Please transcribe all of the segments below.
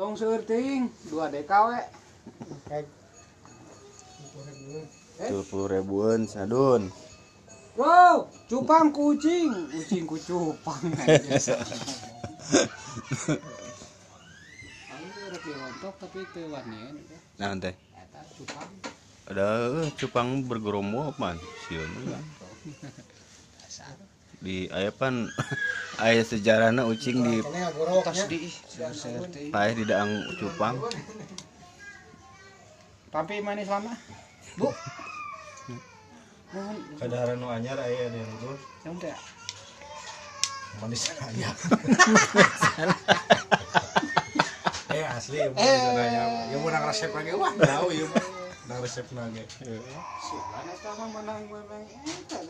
tong seurting dua dekawe tujuh puluh ribuan sadun. Bro cupang kucing. Kucing ku cupang aja wanian nah teh ada cupang. Bergerombol man sieun dasar di aya pan aya sejarahna ucing di tas di paeh di daang cupang. Tapi manis lama. Bu. Mohon. Kadahara nu anyar aya di yang teh. Manis aja. eh asli ya Eh. ya mau nang resep lagi. Wah tahu ya nang resep lagi. Mana sekarang menang menang eta.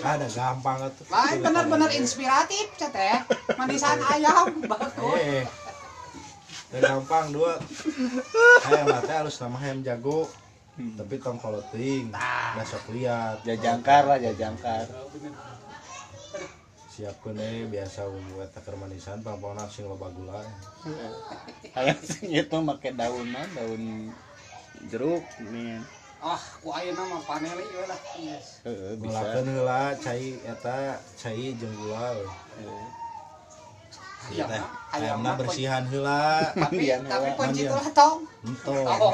Ada gampang tuh. Lain benar-benar inspiratif teh. Manisan ayam bagus. eh dan gampang dua. Ayam mata harus nama ayam jago. Tapi tong kalau ting nggak sok lihat. Jajangkar lah jajangkar. Siapkan eh biasa buat takar manisan pang-pang sing loba gula. Sing itu make daun mah daun jeruk nih Ah, ku ayeuna mah paneli we lah. Yes. Heeh, bisa heula cai eta cai jeung gula Ayam, teh ayam ayamna mah bersihan heula Tapi tapi heula, kunci mandian. tuh tong. ento Oh.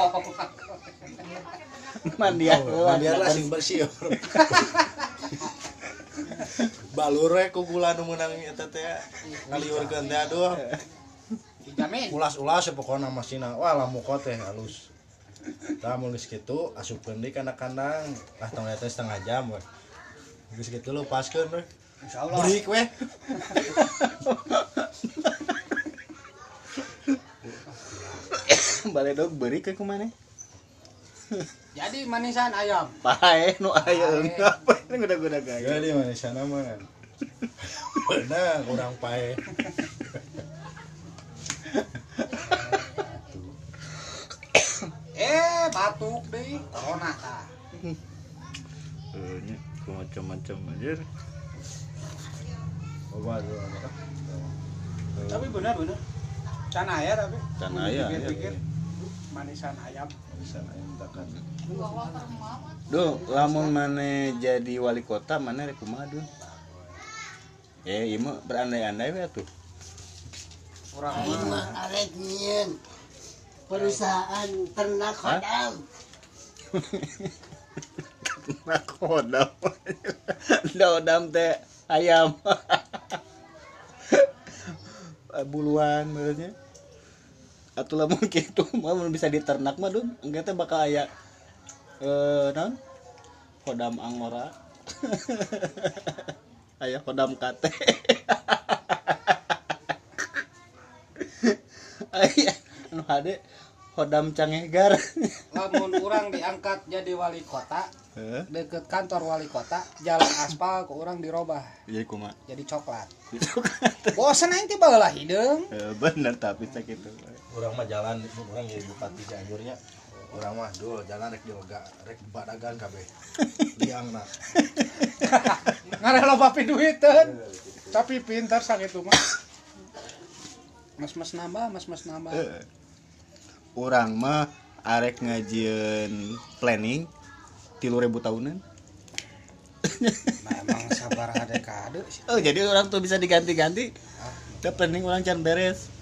mandian Oh, mandian lah sing bersih balur we ku gula nu meunang eta teh ngaliurkeun teh aduh Dijamin. ulas-ulas ya pokokna masina wah lamu teh halus tah mun geus kitu asupkeun deui kana kandang lah tong eta setengah jam we geus kitu lepaskeun we Insyaallah. break we balik dog beri ke ke mana Jadi manisan ayam. pae nu aya Pae. apa ini udah udah gaya Gak di mana sana mah. Benar kurang pae. Eh, batuk deui. Corona tah. Nya ku macam-macam aja Coba dulu. Tapi benar benar. Can aya tapi. Can aya, Pikir-pikir aya. manisan ayam. Bisa ayam takan. Duh, lamun mana jadi wali kota mana rek kumaha Dun? Eh, ieu berandai-andai we atuh. Mah. mah arek nyieun perusahaan ternak hodam. Nakodam. Dodam teh ayam. Buluan benernya. Atuh lamun kitu mah mun bisa diternak mah Dun, engke teh bakal aya eh naon? Kodam angora. Aya kodam kate. Aya anu hade kodam cangegar. Lamun orang diangkat jadi wali kota, Heeh. deket kantor wali kota, jalan aspal ke orang dirobah Jadi kumaha? jadi coklat. Bosan nanti baheula hideung. Eh, bener tapi sakitu. Orang mah jalan, orang jadi bupati Cianjurnya. Orang mah dulu jalan rek dioga, rek badagan kabeh. Liangna. Ngareh loba piduiteun. Tapi pintar sakitu mah. Mas-mas nambah, mas-mas nambah. Orang mah arek ngajieun planning tilu ribu tahunan. Memang sabar ada sih. Oh jadi orang tuh bisa diganti-ganti. Udah planning orang can beres.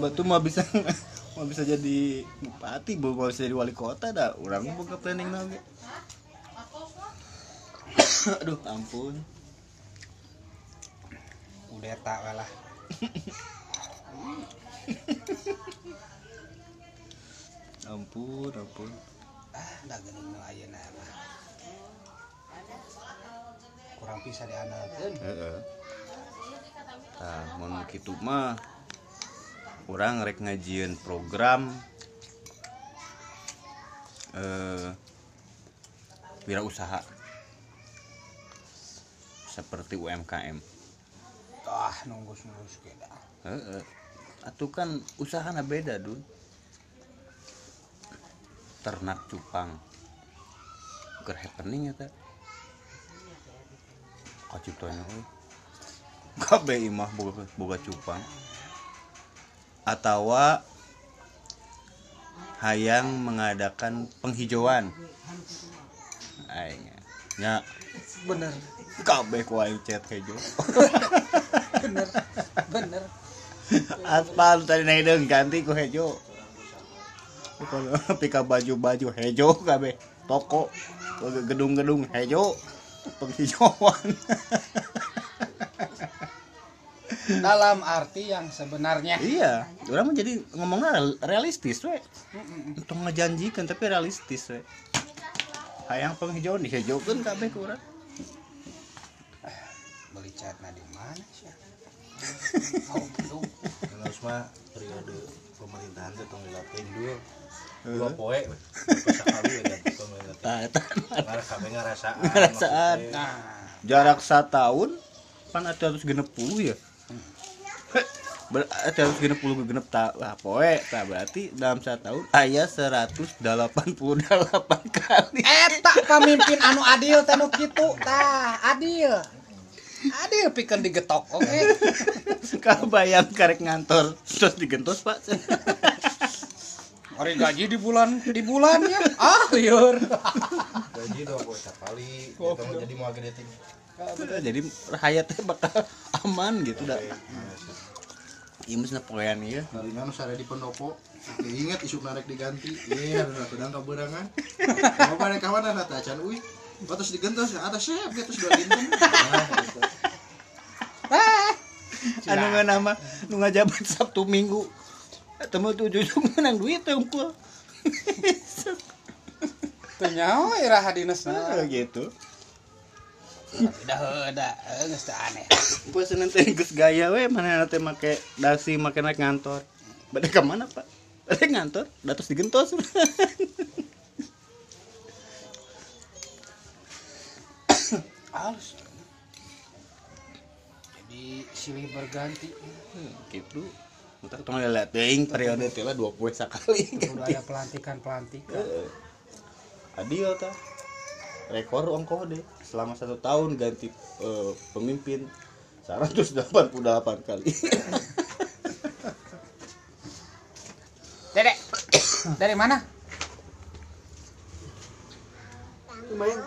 Batu mah bisa mah bisa jadi bupati, mau bisa jadi wali kota dah. Orang buka planning lagi. Aduh ampun. Udah tak lah. Ampun, ampun. Ah, geuning nu ayeuna mah. Kurang bisa diandalkeun. Heeh. Nah, mun kitu mah urang rek ngajieun program eh wirausaha seperti UMKM. Ah, nunggu-nunggu keda. Heeh. Atuh kan usahana beda, Dun. Ternak cupang. Keur happening eta. Kaciptanya euy. Kabeh imah boga boga cupang. atau hayang mengadakan penghijauan aing nya bener kabeh ku aing chat hejo bener bener aspal tadi naik deng ganti ku hejo. Pika baju-baju hejo kabeh. Toko gedung-gedung hejo penghijauan. Dalam arti yang sebenarnya. Iya orang mah jadi ngomongnya real- realistis we. Untuk ngejanjikan tapi realistis we. Hayang penghijauan dihijaukan kabeh ku urang beli cat di mana sih mah periode pemerintahan teh tong dilatih dulu. Dua poe. Sekali ya ganti pemerintah. Tah, eta Karena kabeh ngarasaan. Ngarasaan. maksudnya. nah jarak setahun pan ada harus genep puluh ya berarti harus genep puluh genep tak lah poe tak berarti dalam satu tahun ayah 188 kali eta pemimpin anu adil tanu kitu tah adil adil pikeun digetok oke kau bayang karek ngantor terus digentos pak Ori gaji di bulan di bulan ya ah liur Gaji dua poe sekali. Kita mau jadi mau gede ting. jadi hayatnya bakal aman gitu dah iya mesti poean ya Kali mana sare di pendopo. Oke, ingat isu narek diganti. Iya, ada pedang kaberangan. Mau pada kawan ada tacan uy. Oh, terus digentos ada chef gitu sudah ginten. Nah, anu nggak nama nu ngajabat sabtu minggu temu tujuh menang duit ya empul teu nyawa iraha dinesna gitu udah udah geus teu aneh seneng teh geus gaya we mana nanti make dasi make naik ngantor. Bade ke mana, Pak? Bade ngantor, datos digentos. halus jadi silih berganti gitu. Entar tong lihat teuing periode teh lah 20 sakali. budaya pelantikan pelantikan Adil ta. Rekor ongkoh deh selama satu tahun ganti eh, pemimpin 188 kali. dedek dari mana Lumayan